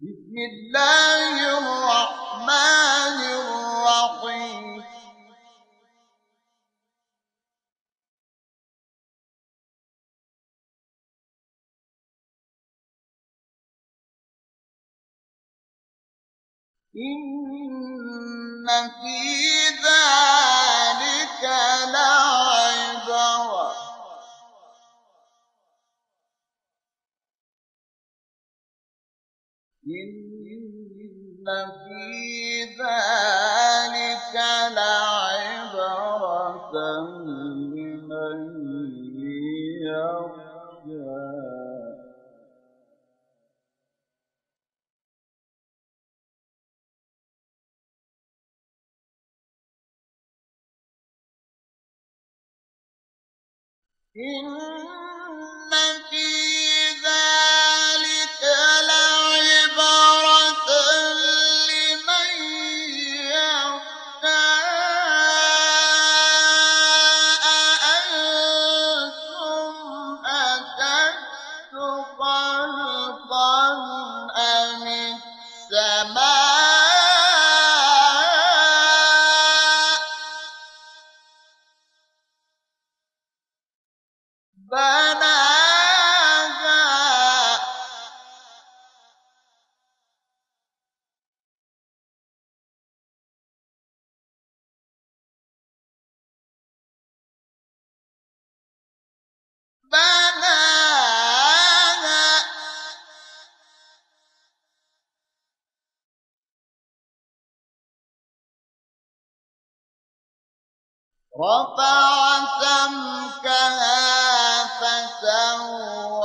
بسم الله الرحمن الرحيم. إن في ذلك إن في ذلك لعبرة إن في رفع سمكها فسواها.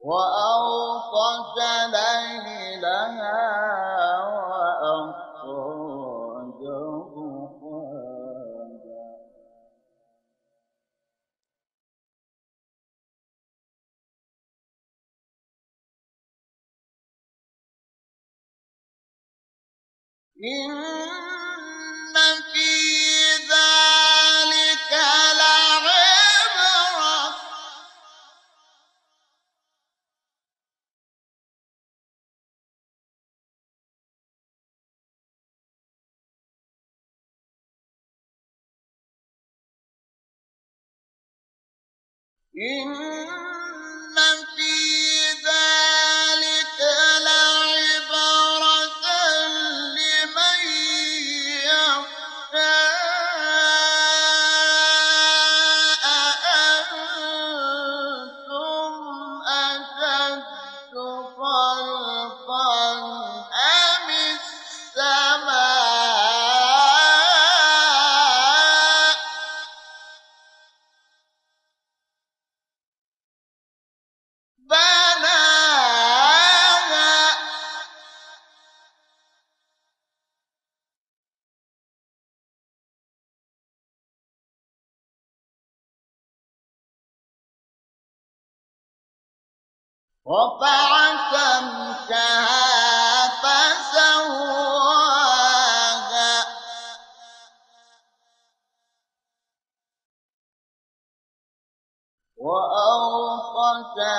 وأغطش ليلها إن رفع سمكها فسواها.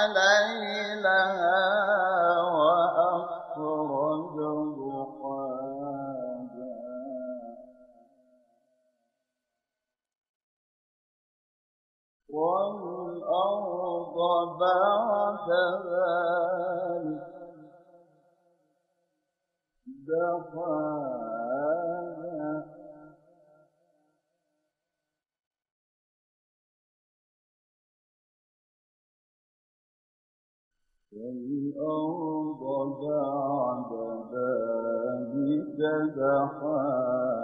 ليلها وأخرج والأرض بعد ذلك دحاها والأرض بعد ذلك دحاها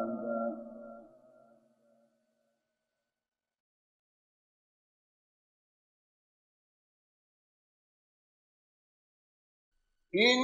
إن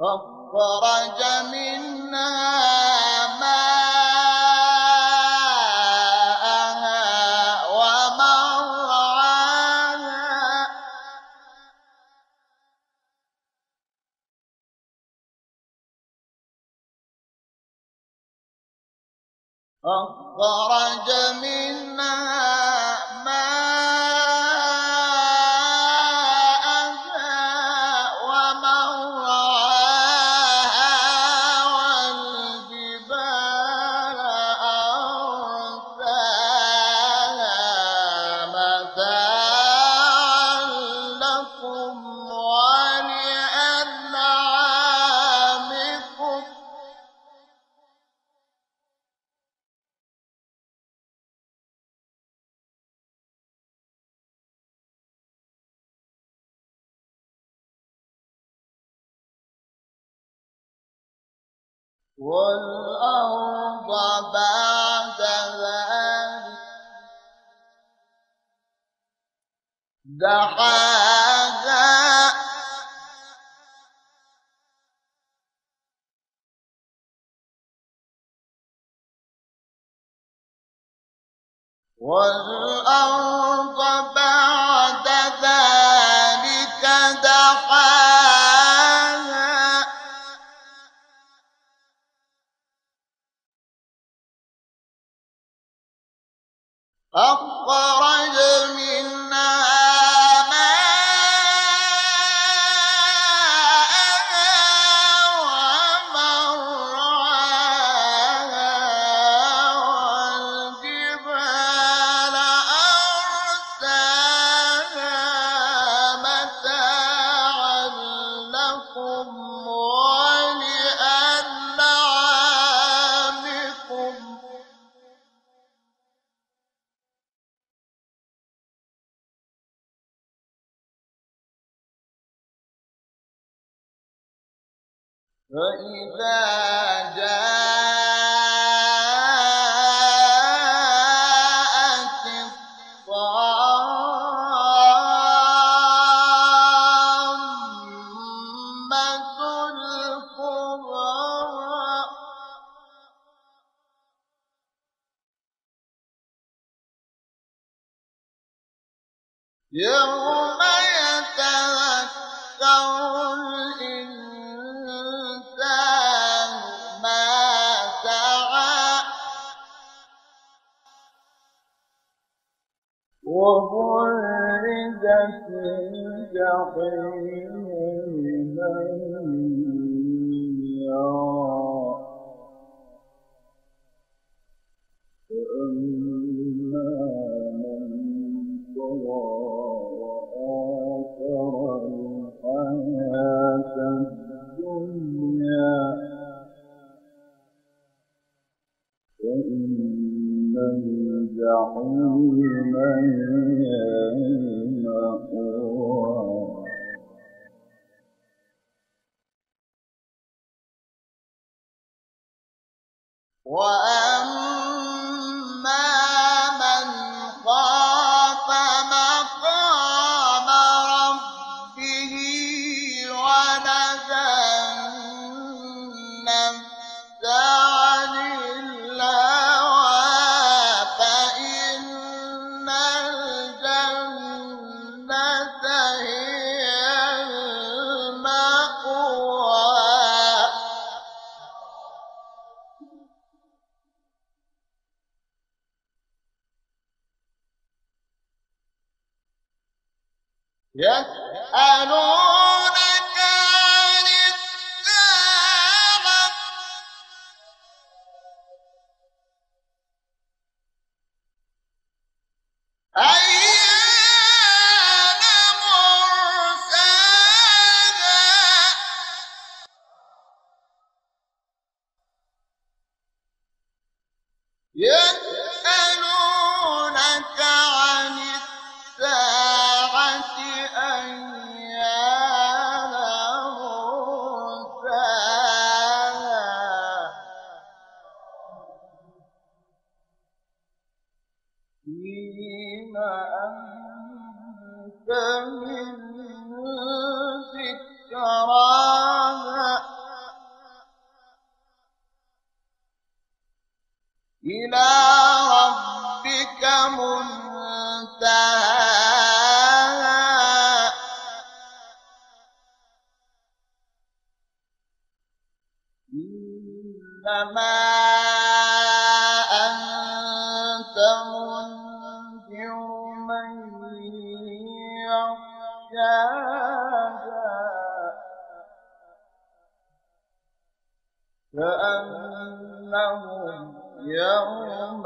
أخبر أخرج من والأرض بعد ذلك. دحاها والأرض 我来人民。فإذا جاءت الطامة الكبرى يوم وبرزت الجحيم لمن يرى جعلنا يسألون حين أنت من ذكراها إلى ربك منتهاها. إنما يوم يوم